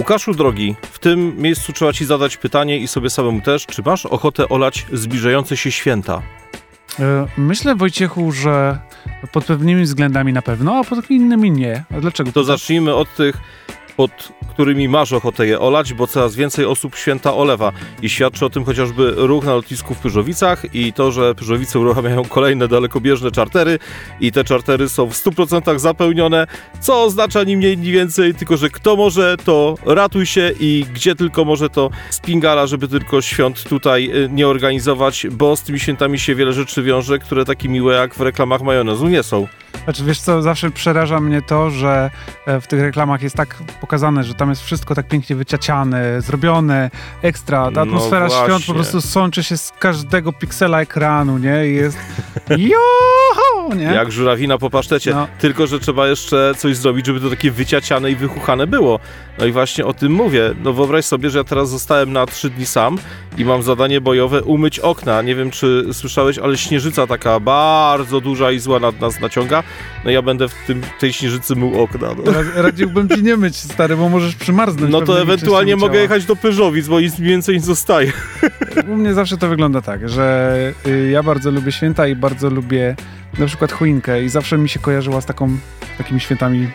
Łukaszu drogi, w tym miejscu trzeba ci zadać pytanie i sobie samemu też, czy masz ochotę olać zbliżające się święta? E, myślę, Wojciechu, że pod pewnymi względami na pewno, a pod innymi nie. A dlaczego? To zacznijmy od tych pod którymi masz ochotę je olać, bo coraz więcej osób święta olewa i świadczy o tym chociażby ruch na lotnisku w Pyżowicach i to, że Pyżowice uruchamiają kolejne dalekobieżne czartery i te czartery są w 100% zapełnione, co oznacza ni mniej, ni więcej, tylko że kto może, to ratuj się i gdzie tylko może, to spingala, żeby tylko świąt tutaj y, nie organizować, bo z tymi świętami się wiele rzeczy wiąże, które takie miłe jak w reklamach majonezu nie są. Znaczy, wiesz co, zawsze przeraża mnie to, że e, w tych reklamach jest tak pokazane, że tam jest wszystko tak pięknie wyciaciane, zrobione, ekstra. Ta no atmosfera no świąt po prostu sączy się z każdego piksela ekranu, nie? I jest joho, nie? Jak żurawina po pasztecie. No. Tylko, że trzeba jeszcze coś zrobić, żeby to takie wyciaciane i wychuchane było. No i właśnie o tym mówię. No wyobraź sobie, że ja teraz zostałem na trzy dni sam i mam zadanie bojowe umyć okna. Nie wiem, czy słyszałeś, ale śnieżyca taka bardzo duża i zła nad nas naciąga. No ja będę w tym, tej śnieżycy mył okna. No. Radziłbym ci nie myć, stary, bo możesz przymarznąć. No to ewentualnie mogę jechać do Pyżowic, bo nic więcej nie zostaje. U mnie zawsze to wygląda tak, że y, ja bardzo lubię święta i bardzo lubię na przykład choinkę i zawsze mi się kojarzyła z taką, takimi świętami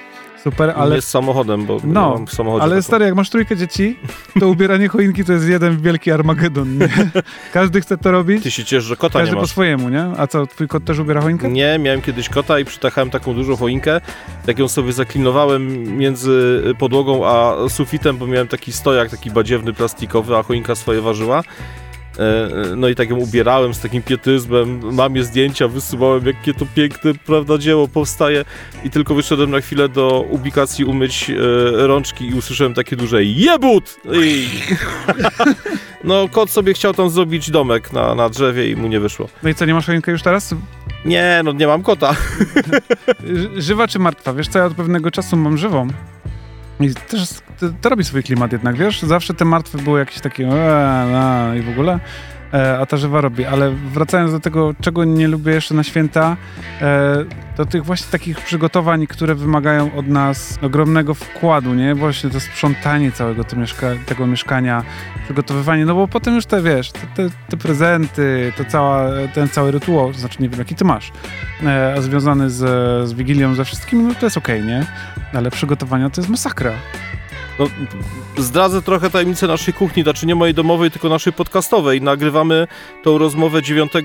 super, ale... Nie z samochodem, bo no, mam w samochodzie. Ale taką. stary, jak masz trójkę dzieci, to ubieranie choinki to jest jeden wielki armagedon, nie? Każdy chce to robić. Ty się ciesz, że kota Każdy nie po swojemu, nie? A co, twój kot też ubiera choinkę? Nie, miałem kiedyś kota i przytachałem taką dużą choinkę, tak ją sobie zaklinowałem między podłogą a sufitem, bo miałem taki stojak, taki badziewny, plastikowy, a choinka swoje ważyła. E, no i tak ją ubierałem z takim pietyzmem, mamie zdjęcia wysyłałem, jakie to piękne, prawda, dzieło powstaje i tylko wyszedłem na chwilę do ubikacji umyć e, rączki i usłyszałem takie duże jebut! I... no kot sobie chciał tam zrobić domek na, na drzewie i mu nie wyszło. No i co, nie masz choinkę już teraz? Nie, no nie mam kota. Żywa czy martwa? Wiesz co, ja od pewnego czasu mam żywą. I też to, to, robi swój klimat jednak, wiesz? Zawsze te martwe były jakieś takie eee, i w ogóle, a ta żywa robi. Ale wracając do tego, czego nie lubię jeszcze na święta, e, do tych właśnie takich przygotowań, które wymagają od nas ogromnego wkładu, nie? Właśnie to sprzątanie całego te mieszka tego mieszkania, przygotowywanie, no bo potem już te, wiesz, te, te, te prezenty, to cała, ten cały rytuał, to znaczy nie wiem, jaki ty masz, e, a związany z, z Wigilią, ze wszystkim, no to jest okej, okay, nie? Ale przygotowania to jest masakra. No, zdradzę trochę tajemnicę naszej kuchni, znaczy nie mojej domowej, tylko naszej podcastowej. Nagrywamy tą rozmowę 9 e,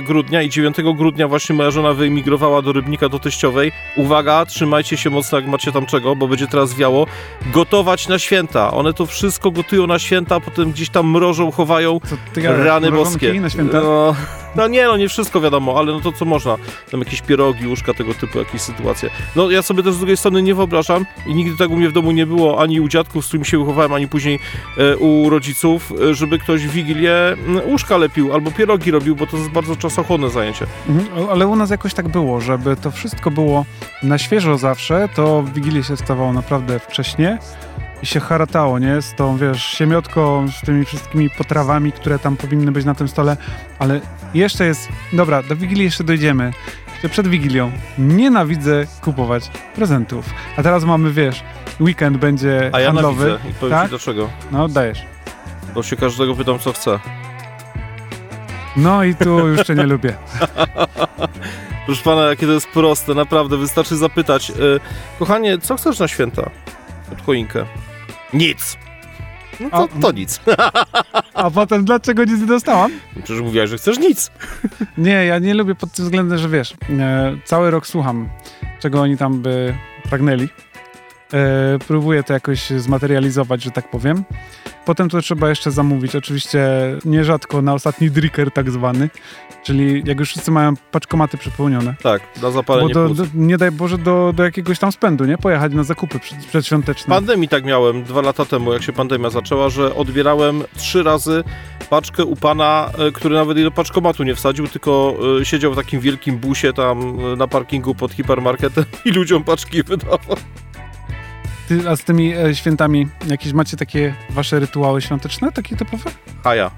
grudnia i 9 grudnia właśnie moja żona wyemigrowała do Rybnika, do Teściowej. Uwaga, trzymajcie się mocno, jak macie tam czego, bo będzie teraz wiało. Gotować na święta. One to wszystko gotują na święta, potem gdzieś tam mrożą, chowają Co, ty, rany boskie. na święta? No, no nie, no nie wszystko wiadomo, ale no to co można. Tam jakieś pierogi, łóżka, tego typu jakieś sytuacje. No ja sobie też z drugiej strony nie wyobrażam i nigdy tego u mnie w domu nie było, ani u dziadków, z którymi się wychowałem, ani później e, u rodziców, e, żeby ktoś w Wigilię łóżka lepił albo pierogi robił, bo to jest bardzo czasochłonne zajęcie. Mhm, ale u nas jakoś tak było, żeby to wszystko było na świeżo zawsze, to w Wigilię się stawało naprawdę wcześnie i się haratało, nie? Z tą, wiesz, siemiotką, z tymi wszystkimi potrawami, które tam powinny być na tym stole, ale jeszcze jest, dobra, do Wigilii jeszcze dojdziemy, jeszcze przed Wigilią. Nienawidzę kupować prezentów. A teraz mamy, wiesz, weekend będzie A ja handlowy. Nawidzę i powiem tak? ci dlaczego. No, dajesz. Bo się każdego pytam, co chce. No i tu już cię nie lubię. Proszę pana, jakie to jest proste, naprawdę, wystarczy zapytać. Yy, kochanie, co chcesz na święta? Od choinkę. Nic. No to, a, to nic. A potem dlaczego nic nie dostałam? Przecież mówiłaś, że chcesz nic. Nie, ja nie lubię pod tym względem, że wiesz, e, cały rok słucham, czego oni tam by pragnęli. E, próbuję to jakoś zmaterializować, że tak powiem. Potem to trzeba jeszcze zamówić, oczywiście nierzadko na ostatni dricker tak zwany, czyli jak już wszyscy mają paczkomaty przepełnione. Tak, na zapalenie Bo do, do, Nie daj Boże do, do jakiegoś tam spędu, nie? Pojechać na zakupy przed, przedświąteczne. Pandemii tak miałem dwa lata temu, jak się pandemia zaczęła, że odbierałem trzy razy paczkę u pana, e, który nawet jej do paczkomatu nie wsadził, tylko e, siedział w takim wielkim busie tam e, na parkingu pod hipermarketem i ludziom paczki wydawał. Ty, a z tymi e, świętami jakieś macie takie wasze rytuały świąteczne, takie typowe? Haja.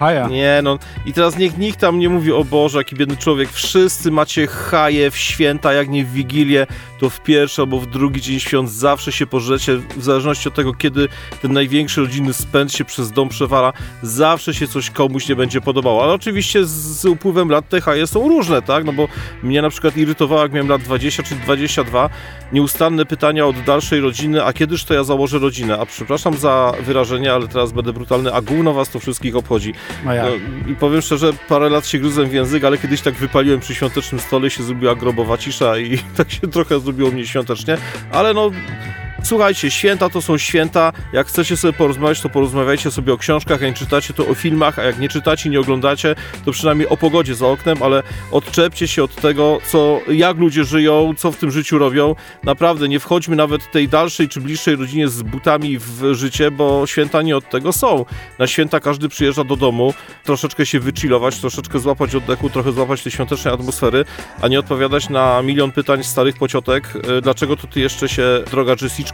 Haja. Nie, no. I teraz niech nikt tam nie mówi, o Boże, jaki biedny człowiek, wszyscy macie haje w święta, jak nie w Wigilię, to w pierwszy albo w drugi dzień świąt. Zawsze się pożrecie, w zależności od tego, kiedy ten największy rodzinny spęd się przez dom przewala, zawsze się coś komuś nie będzie podobało, ale oczywiście z, z upływem lat te haje są różne, tak, no bo mnie na przykład irytowało, jak miałem lat 20 czy 22, nieustanne pytania od dalszej rodziny, a kiedyż to ja założę rodzinę, a przepraszam za wyrażenie, ale teraz będę brutalny, a gówno was to wszystkich obchodzi. No ja. I powiem szczerze, parę lat się gryzłem w język, ale kiedyś tak wypaliłem przy świątecznym stole się zrobiła grobowa cisza i tak się trochę zrobiło mnie świątecznie, ale no Słuchajcie, święta to są święta. Jak chcecie sobie porozmawiać, to porozmawiajcie sobie o książkach, jak nie czytacie, to o filmach, a jak nie czytacie, nie oglądacie, to przynajmniej o pogodzie za oknem, ale odczepcie się od tego, co, jak ludzie żyją, co w tym życiu robią. Naprawdę, nie wchodźmy nawet tej dalszej czy bliższej rodzinie z butami w życie, bo święta nie od tego są. Na święta każdy przyjeżdża do domu, troszeczkę się wychillować, troszeczkę złapać oddechu, trochę złapać tej świątecznej atmosfery, a nie odpowiadać na milion pytań starych pociotek, e, dlaczego to ty jeszcze się, droga Jessica,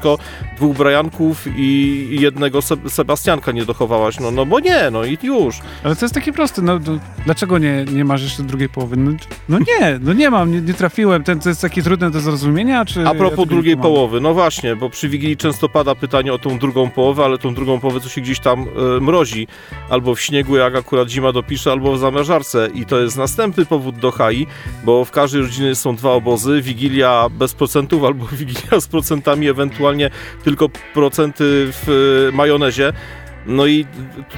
dwóch Brianków i jednego Sebastianka nie dochowałaś. No, no bo nie, no i już. Ale to jest takie proste. No, dlaczego nie, nie masz jeszcze drugiej połowy? No, no nie, no nie mam, nie, nie, trafiłem. Ten, to jest takie trudne do zrozumienia, czy... A propos ja drugiej połowy, no właśnie, bo przy Wigilii często pada pytanie o tą drugą połowę, ale tą drugą połowę co się gdzieś tam y, mrozi. Albo w śniegu, jak akurat zima dopisze, albo w zamrażarce. I to jest następny powód do hai, bo w każdej rodzinie są dwa obozy. Wigilia bez procentów, albo Wigilia z procentami, ewentualnie ewentualnie tylko procenty w majonezie. No i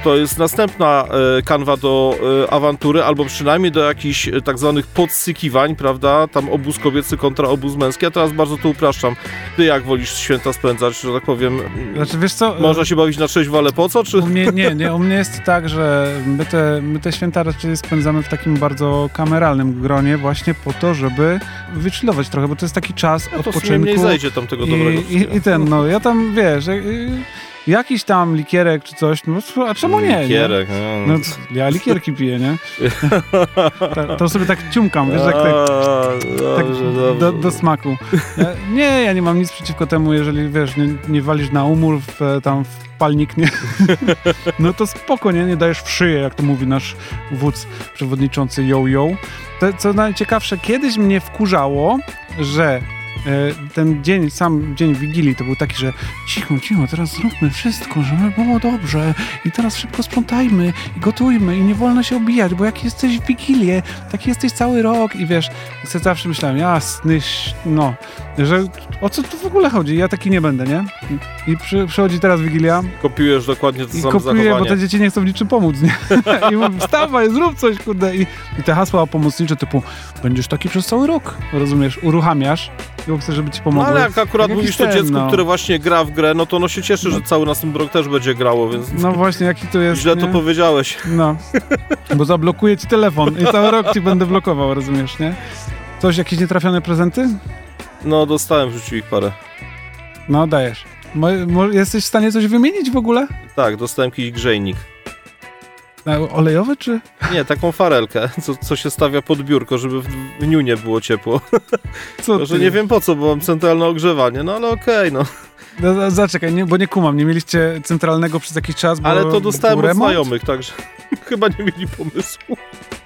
to jest następna e, kanwa do e, awantury, albo przynajmniej do jakichś e, tak zwanych podsykiwań, prawda? Tam obóz kobiecy kontra obóz męski. Ja teraz bardzo to upraszczam. Ty jak wolisz święta spędzać, że tak powiem? Znaczy, wiesz co? Można się bawić na trzeźwo, ale po co? Czy... U mnie, nie, nie. U mnie jest tak, że my te, my te święta raczej spędzamy w takim bardzo kameralnym gronie właśnie po to, żeby wychillować trochę, bo to jest taki czas no odpoczynku. To mniej zejdzie tam tego dobrego. I, i, I ten, no, ja tam, wiesz jakiś tam likierek czy coś, no a czemu nie? Likierek, nie? No, ja likierki piję, nie? to, to sobie tak ciumkam, wiesz, jak tak, tak do, do, smaku. Nie, ja nie mam nic przeciwko temu, jeżeli, wiesz, nie, nie walisz na umór w, tam w palnik, nie? No to spoko, nie? Nie dajesz w szyję, jak to mówi nasz wódz przewodniczący yo-yo. To, co najciekawsze, kiedyś mnie wkurzało, że E, ten dzień, sam dzień Wigilii to był taki, że cicho, cicho, teraz zróbmy wszystko, żeby było dobrze i teraz szybko sprzątajmy i gotujmy i nie wolno się obijać, bo jak jesteś w Wigilię, tak jesteś cały rok i wiesz, i zawsze myślałem, jasny, no, że o co tu w ogóle chodzi? Ja taki nie będę, nie? I przy, przychodzi teraz Wigilia. Kopiujesz dokładnie to samo kopiuję, zachowanie. bo te dzieci nie chcą w niczym pomóc, nie? I mówię, wstawaj, zrób coś, kurde. I, I te hasła pomocnicze typu, będziesz taki przez cały rok, rozumiesz? Uruchamiasz chcesz, żeby ci pomogło. No ale jak akurat mówisz to dziecko, no. które właśnie gra w grę, no to ono się cieszy, że cały następny rok też będzie grało, więc... No właśnie, jaki to jest, Źle nie? to powiedziałeś. No, bo zablokuje ci telefon i cały rok ci będę blokował, rozumiesz, nie? Coś, jakieś nietrafione prezenty? No, dostałem w życiu ich parę. No, dajesz. Mo, mo, jesteś w stanie coś wymienić w ogóle? Tak, dostałem jakiś grzejnik. Olejowy, czy? Nie, taką farelkę, co, co się stawia pod biurko, żeby w dniu nie było ciepło. Co Że nie wiem po co, bo mam centralne ogrzewanie, no ale okej, okay, no. No, zaczekaj, nie, bo nie kumam, nie mieliście centralnego przez jakiś czas, bo Ale to dostałem od znajomych, także chyba nie mieli pomysłu.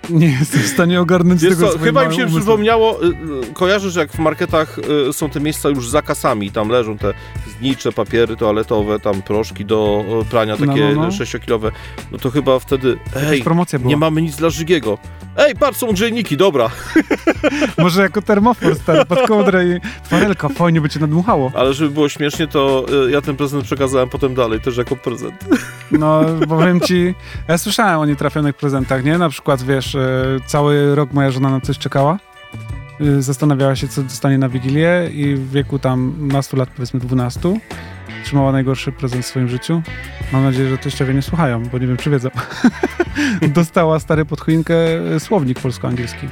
Nie jestem w stanie ogarnąć Wiesz tego, co, Chyba mi się przypomniało, y, y, kojarzysz jak w marketach y, są te miejsca już za kasami, tam leżą te znicze papiery toaletowe, tam proszki do prania takie no, no, no. 6-kilowe, no to chyba wtedy, ej, nie mamy nic dla Żygiego. Ej, patrz, są grzejniki, dobra. Może jako termofor stary, pod kołdrę i farelka, fajnie by cię nadmuchało. Ale żeby było śmiesznie, to ja ten prezent przekazałem potem dalej, też jako prezent. No, powiem ci, ja słyszałem o nietrafionych prezentach, nie? Na przykład, wiesz, e, cały rok moja żona na coś czekała. E, zastanawiała się, co dostanie na Wigilię i w wieku tam nastu lat, powiedzmy 12, trzymała najgorszy prezent w swoim życiu. Mam nadzieję, że teściowie nie słuchają, bo nie wiem, czy wiedzą. Dostała stary pod choinkę e, słownik polsko-angielski.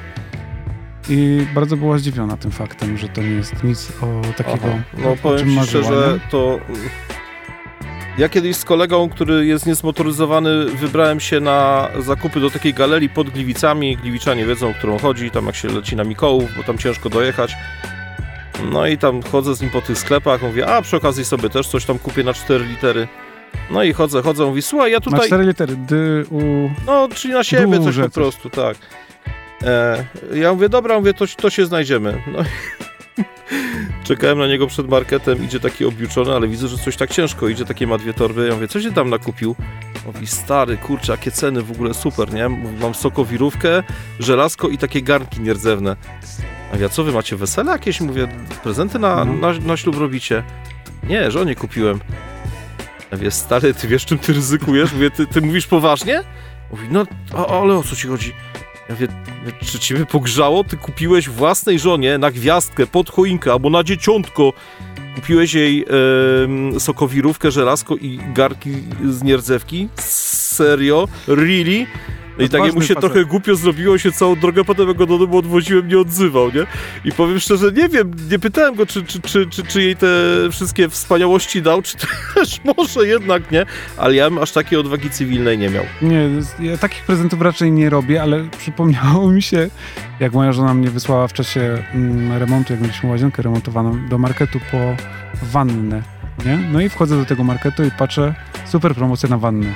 I bardzo była zdziwiona tym faktem, że to nie jest nic o takiego, Aha. No, o, czym marzyła. Szczerze, to ja kiedyś z kolegą, który jest niezmotoryzowany, wybrałem się na zakupy do takiej galerii pod Gliwicami. Gliwiczanie wiedzą, o którą chodzi, tam jak się leci na Mikołów, bo tam ciężko dojechać. No i tam chodzę z nim po tych sklepach, mówię, a przy okazji sobie też coś tam kupię na 4 litery. No i chodzę, chodzę, mówi, słuchaj, ja tutaj... cztery litery. D, U... No, czyli na siebie coś po coś. prostu, tak. E, ja mówię, dobra, mówię, to, to się znajdziemy. No czekałem na niego przed marketem, idzie taki objuczony, ale widzę, że coś tak ciężko idzie, takie ma dwie torby. Ja mówię, co się tam nakupił? Mówi, stary, kurczę, jakie ceny, w ogóle super, nie? Mówi, mam sokowirówkę, żelazko i takie garnki nierdzewne. A ja, co wy macie, wesele jakieś? Mówię, prezenty na, No. na, na ślub robicie? Nie, żonie kupiłem. Ja mówię, stary, ty wiesz, czym ty ryzykujesz? Mówię, ty, ty mówisz poważnie? Mówi, no, ale o co ci chodzi? Ja mówię, czy ciebie pogrzało? Ty kupiłeś własnej żonie na gwiazdkę, pod choinkę albo na dzieciątko. Kupiłeś jej em, sokowirówkę, żelazko i garki z nierdzewki? Serio? Really? No i tak Odważny mu się facet. trochę głupio zrobiło, się całą drogę potem go do domu odwoziłem, nie odzywał, nie? I powiem szczerze, nie wiem, nie pytałem go, czy, czy, czy, czy, czy jej te wszystkie wspaniałości dał, czy też może jednak nie, ale ja bym aż takiej odwagi cywilnej nie miał. Nie, ja takich prezentów raczej nie robię, ale przypomniało mi się, jak moja żona mnie wysłała w czasie mm, remontu, jak mieliśmy łazienkę remontowaną, do marketu po wannę, nie? No i wchodzę do tego marketu i patrzę, super promocja na wannę.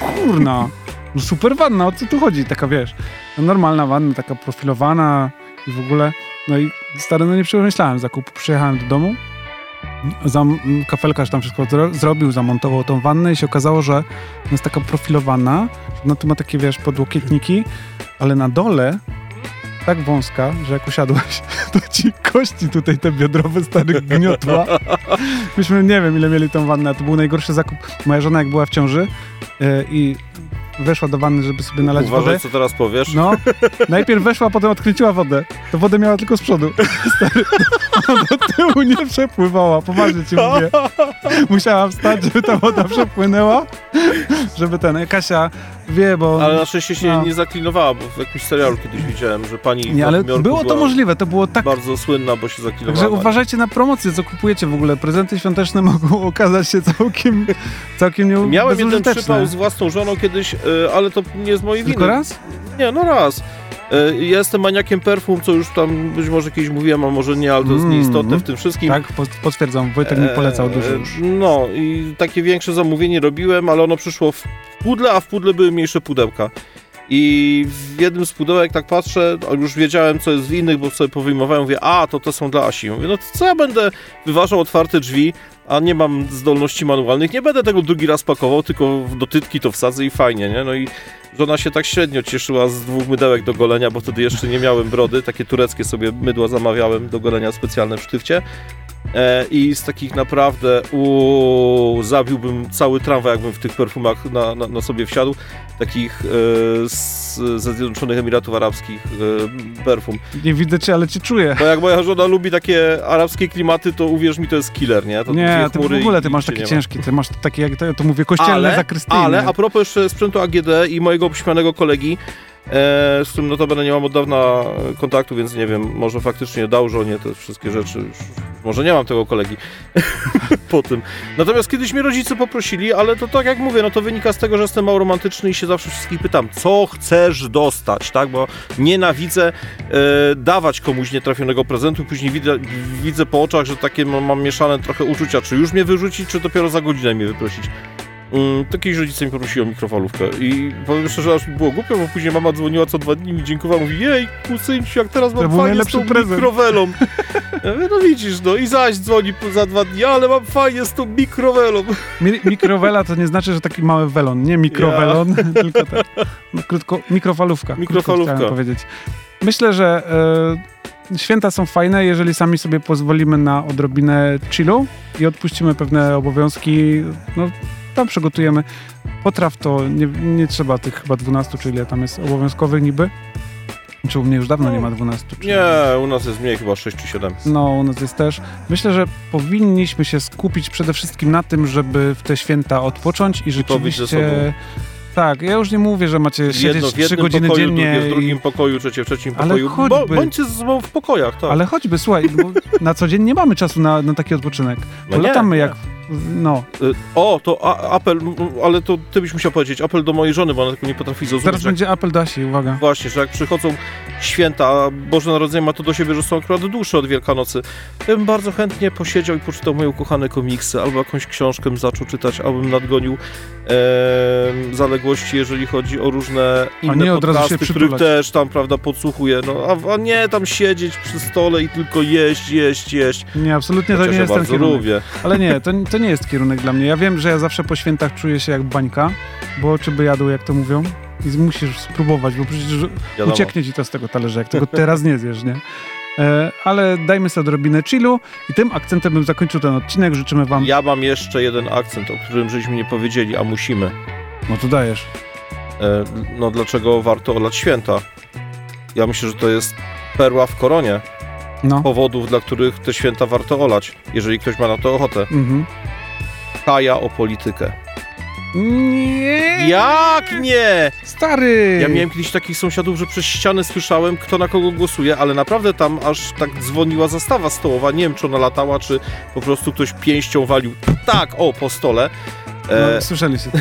Kurna, no super wanna, o co tu chodzi? Taka, wiesz, no normalna wanna, taka profilowana i w ogóle, no i stary, no nie przemyślałem zakupu. Przyjechałem do domu, zam, kafelkarz tam wszystko zro, zrobił, zamontował tą wannę i się okazało, że jest taka profilowana, ona tu ma takie, wiesz, podłokietniki, ale na dole tak wąska, że jak usiadłeś, to ci kości tutaj te biodrowe stary gniotła. Myśmy nie wiem, ile mieli tą wannę, a to był najgorszy zakup. Moja żona jak była w ciąży yy, i weszła do wanny, żeby sobie nalać Uważaj, wodę, co teraz powiesz. no, najpierw weszła, potem odkręciła wodę. To wodę miała tylko z przodu. Stary, ona do tyłu nie przepływała, poważnie ci mówię. Musiała wstać, żeby ta woda przepłynęła, żeby ten, Kasia wie, bo... Ale na szczęście się No. nie zaklinowała, bo w jakimś serialu kiedyś widziałem, że pani Nie, ale było to możliwe, to było tak... bardzo słynna, bo się zaklinowała. Także uważajcie na promocję, co kupujecie w ogóle. Prezenty świąteczne mogą okazać się całkiem, całkiem nie Miałem jeden przypał z własną żoną kiedyś, y, ale to nie z mojej winy. Tylko raz? Nie, no raz. Y, Ja jestem maniakiem perfum, co już tam być może kiedyś mówiłem, a może nie, ale to jest Mm. nieistotne w tym wszystkim. Tak, po- potwierdzam. Wojtek mi polecał E, dużo już. No i takie większe zamówienie robiłem, ale ono przyszło w pudle, a w pudle były mniejsze pudełka. I w jednym z pudełek tak patrzę, a już wiedziałem co jest w innych, bo sobie powyjmowałem, mówię, a to te są dla Asi. Mówię, no to co ja będę wyważał otwarte drzwi, a nie mam zdolności manualnych, nie będę tego drugi raz pakował, tylko do tytki to wsadzę i fajnie, nie? No i żona się tak średnio cieszyła z dwóch mydełek do golenia, bo wtedy jeszcze nie miałem brody, takie tureckie sobie mydła zamawiałem do golenia specjalne w sztywcie. E, I z takich naprawdę, uuu, zabiłbym cały tramwaj, jakbym w tych perfumach na, na, na sobie wsiadł. Takich e, z, ze Zjednoczonych Emiratów Arabskich e, perfum. Nie widzę cię, ale cię czuję. Bo jak moja żona lubi takie arabskie klimaty, to uwierz mi, to jest killer, nie? To Nie, ty w ogóle ty masz takie ciężkie, ty masz takie, jak to, ja to mówię, kościelne ale, zakrystyjne. ale a propos jeszcze sprzętu AGD i mojego obśmianego kolegi, e, z którym notabene nie mam od dawna kontaktu, więc nie wiem, może faktycznie dał żonie te wszystkie rzeczy. Już, może nie mam tego kolegi po tym. Natomiast kiedyś mnie rodzice poprosili, ale to tak jak mówię, no to wynika z tego, że jestem mało i się zawsze wszystkich pytam, co chcesz dostać, tak? Bo nienawidzę e, dawać komuś nietrafionego prezentu, później widzę, widzę po oczach, że takie mam, mam mieszane trochę uczucia, czy już mnie wyrzucić, czy dopiero za godzinę mnie wyprosić. Mm, to kiedyś rodzice mi poprosili o mikrofalówkę i powiem szczerze, aż mi było głupio, bo później mama dzwoniła co dwa dni mi dziękowała, mówi jej, kusyńciu, jak teraz mam fajnie z tą prezent. mikrowelą. No widzisz, no i zaś dzwoni za dwa dni, ale mam fajnie z tą mikrowelą. Mi mikrowela to nie znaczy, że taki mały welon. Nie mikrowelon, tylko tak. No, krótko, mikrofalówka. krótko Mikrofalówka. chciałem powiedzieć. Myślę, że e, święta są fajne, jeżeli sami sobie pozwolimy na odrobinę chillu i odpuścimy pewne obowiązki. No, tam przygotujemy potraw, to nie, nie trzeba tych chyba 12, czy ile tam jest obowiązkowych niby. Czy u mnie już dawno No, nie ma 12? Czy... Nie, u nas jest mniej, chyba 6 czy 7. No, u nas jest też. Myślę, że powinniśmy się skupić przede wszystkim na tym, żeby w te święta odpocząć i rzeczywiście... Tak, ja już nie mówię, że macie siedzieć Jedno w 3 jednym godziny pokoju, dziennie. drugie w drugim i... pokoju, trzecie w trzecim Ale pokoju. choćby. Bo, bądźcie ze sobą w pokojach, tak. Ale choćby, słuchaj, bo na co dzień nie mamy czasu na, na taki odpoczynek. No Polatamy jak No, Y, O, to a, apel, ale to ty byś musiał powiedzieć, apel do mojej żony, bo ona tego nie potrafi zrozumieć. zaraz jak- będzie apel Dasi, uwaga. Właśnie, że jak przychodzą święta, a Boże Narodzenie ma to do siebie, że są akurat dłuższe od Wielkanocy, to bym bardzo chętnie posiedział i poczytał moje ukochane komiksy, albo jakąś książkę zaczął czytać, albo bym nadgonił em, zaległości, jeżeli chodzi o różne inne nie od razu się podcasty, których też tam, prawda, podsłuchuję. No, a, a nie tam siedzieć przy stole i tylko jeść, jeść, jeść. Nie, absolutnie to Chociaż nie ja jest ten bardzo kierunek. lubię. Ale nie, to, to nie jest kierunek dla mnie. Ja wiem, że ja zawsze po świętach czuję się jak bańka, bo oczy by jadły, jak to mówią. I musisz spróbować, bo przecież Wiadomo. ucieknie ci to z tego talerza, jak tego teraz nie zjesz, nie? E, ale dajmy sobie odrobinę chillu i tym akcentem bym zakończył ten odcinek. Życzymy wam... Ja mam jeszcze jeden akcent, o którym żeśmy nie powiedzieli, a musimy. No to dajesz. E, no dlaczego warto olać święta? Ja myślę, że to jest perła w koronie No. powodów, dla których te święta warto olać, jeżeli ktoś ma na to ochotę. Mhm. Kaja o politykę. Nie! Jak nie? Stary! Ja miałem kiedyś takich sąsiadów, że przez ściany słyszałem, kto na kogo głosuje, ale naprawdę tam aż tak dzwoniła zastawa stołowa. Nie wiem, czy ona latała, czy po prostu ktoś pięścią walił tak, o, po stole. E, No, słyszeliście to.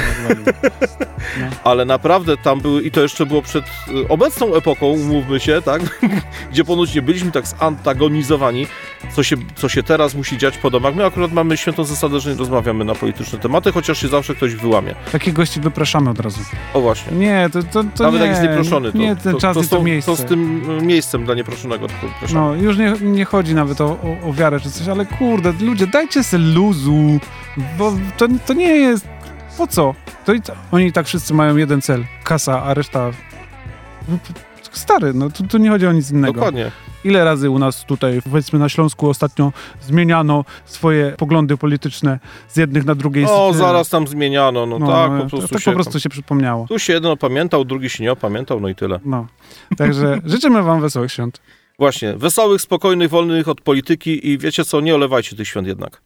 ale naprawdę tam były, i to jeszcze było przed y, obecną epoką, umówmy się, tak, gdzie ponoć nie byliśmy tak zantagonizowani, co się, co się teraz musi dziać po domach. My akurat mamy świętą zasadę, że nie rozmawiamy na polityczne tematy, chociaż się zawsze ktoś wyłamie. Takich gości wypraszamy od razu. O właśnie. Nie, to, to, to Nawet nie. jak jest nieproszony, to, Nie, ten to, czas to, z to tą- miejsce. to z tym y, miejscem dla nieproszonego. No, już nie, nie chodzi nawet o, o, o wiarę czy coś, ale kurde, ludzie, dajcie sobie luzu, bo to, to nie jest... Po co? To i, oni tak wszyscy mają jeden cel, kasa, a reszta... Stary, no tu, tu nie chodzi o nic innego. Dokładnie. Ile razy u nas tutaj, powiedzmy na Śląsku ostatnio zmieniano swoje poglądy polityczne z jednych na drugie. O, z- zaraz tam zmieniano, no, No, tak, no, po prostu tak się po prostu się przypomniało. Tu się jeden opamiętał, drugi się nie opamiętał, no i tyle. No, także życzymy wam wesołych świąt. Właśnie, wesołych, spokojnych, wolnych od polityki i wiecie co, nie olewajcie tych świąt jednak.